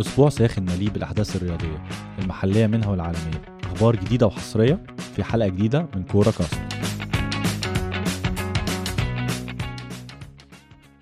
أسبوع ساخن مليء بالأحداث الرياضية المحلية منها والعالمية. أخبار جديدة وحصرية في حلقة جديدة من كورة كاست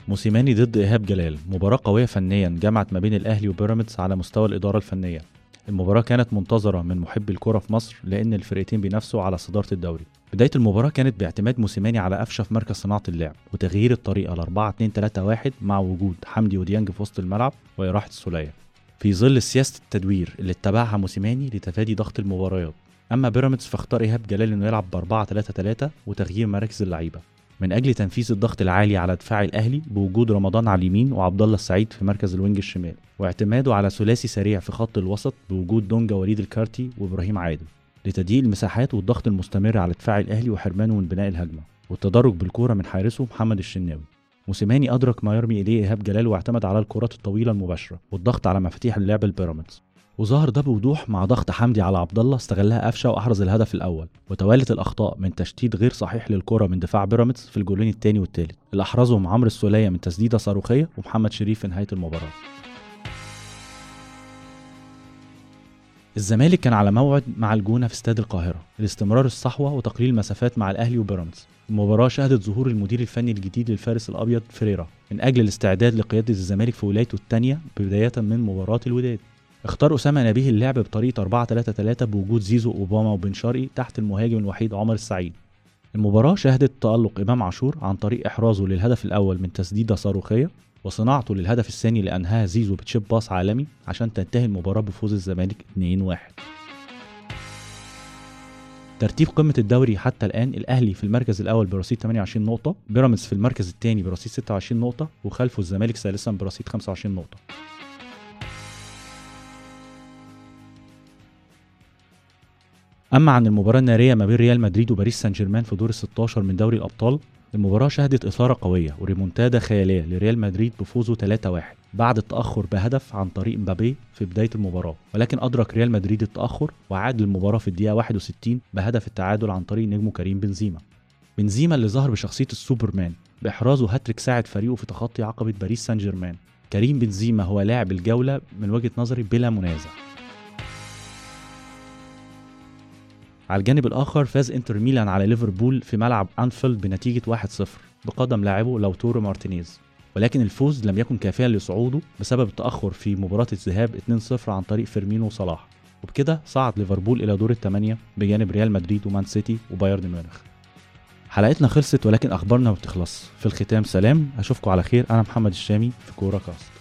موسيماني ضد إيهاب جلال. مباراة قوية فنيا جمعت ما بين الأهلي وبيراميدز على مستوى الإدارة الفنية. المباراة كانت منتظرة من محبي الكرة في مصر لأن الفرقتين بينافسوا على صدارة الدوري. بداية المباراة كانت باعتماد موسيماني على قفشة في مركز صناعة اللعب وتغيير الطريقة ل 4 2 3 1 مع وجود حمدي وديانج في وسط الملعب وإراحة السولية. في ظل سياسة التدوير اللي اتبعها موسيماني لتفادي ضغط المباريات. أما بيراميدز فاختار إيهاب جلال إنه يلعب ب 4 3 3 وتغيير مراكز اللعيبة. من أجل تنفيذ الضغط العالي على دفاع الأهلي بوجود رمضان على اليمين وعبد الله السعيد في مركز ال wing الشمال. واعتماده على ثلاثي سريع في خط الوسط بوجود دونجا وليد الكرتي وإبراهيم عادل. لتضييق المساحات والضغط المستمر على دفاع الأهلي وحرمانه من بناء الهجمة. والتدرج بالكورة من حارسه محمد الشناوي. موسيماني أدرك ما يرمي إليه إيهاب جلال واعتمد على الكرات الطويلة المباشرة والضغط على مفاتيح اللعب البيراميدز. وظهر ده بوضوح مع ضغط حمدي على عبد الله استغلها قفشة وأحرز الهدف الأول وتوالت الأخطاء من تشتيت غير صحيح للكرة من دفاع بيراميدز في الجولين الثاني والثالث. اللي احرزهم عمرو السولية من تسديدة صاروخية ومحمد شريف في نهاية المباراة. الزمالك كان على موعد مع الجونة في استاد القاهرة. لاستمرار الصحوة وتقليل المسافات مع الأهلي وبيراميدز. المباراة شهدت ظهور المدير الفني الجديد للفارس الأبيض فريرا من أجل الاستعداد لقيادة الزمالك في ولايته الثانية بداية من مباراة الوداد. اختار أسامة نبيه اللعب بطريقة 4 3 3 بوجود زيزو أوباما وبن شرقي تحت المهاجم الوحيد عمر السعيد. المباراة شهدت تألق إمام عاشور عن طريق إحرازه للهدف الأول من تسديدة صاروخية وصناعته للهدف الثاني لأنهاها زيزو بتشيب باص عالمي عشان تنتهي المباراة بفوز الزمالك 2-1. ترتيب قمة الدوري حتى الآن الأهلي في المركز الأول برصيد 28 نقطة، بيراميدز في المركز الثاني برصيد 26 نقطة، وخلفه الزمالك ثالثا برصيد 25 نقطة. أما عن المباراة النارية ما بين ريال مدريد وباريس سان جيرمان في دور ال 16 من دوري الأبطال المباراة شهدت إثارة قوية وريمونتادا خيالية لريال مدريد بفوزه 3-1 بعد التأخر بهدف عن طريق مبابي في بداية المباراة ولكن أدرك ريال مدريد التأخر وعاد للمباراة في الدقيقة 61 بهدف التعادل عن طريق نجمه كريم بنزيما. بنزيما اللي ظهر بشخصية السوبرمان بإحرازه هاتريك ساعد فريقه في تخطي عقبة باريس سان جيرمان. كريم بنزيما هو لاعب الجولة من وجهة نظري بلا منازع. على الجانب الآخر فاز إنتر ميلان على ليفربول في ملعب أنفيلد بنتيجة 1-0 بقدم لاعبه لوتورو مارتينيز. ولكن الفوز لم يكن كافيا لصعوده بسبب التأخر في مباراة الذهاب 2-0 عن طريق فيرمينو وصلاح وبكده صعد ليفربول إلى دور الثمانية بجانب ريال مدريد ومان سيتي وبايرن ميونخ. حلقتنا خلصت ولكن أخبارنا ما بتخلص. في الختام سلام أشوفكم على خير. أنا محمد الشامي في كورة كاست.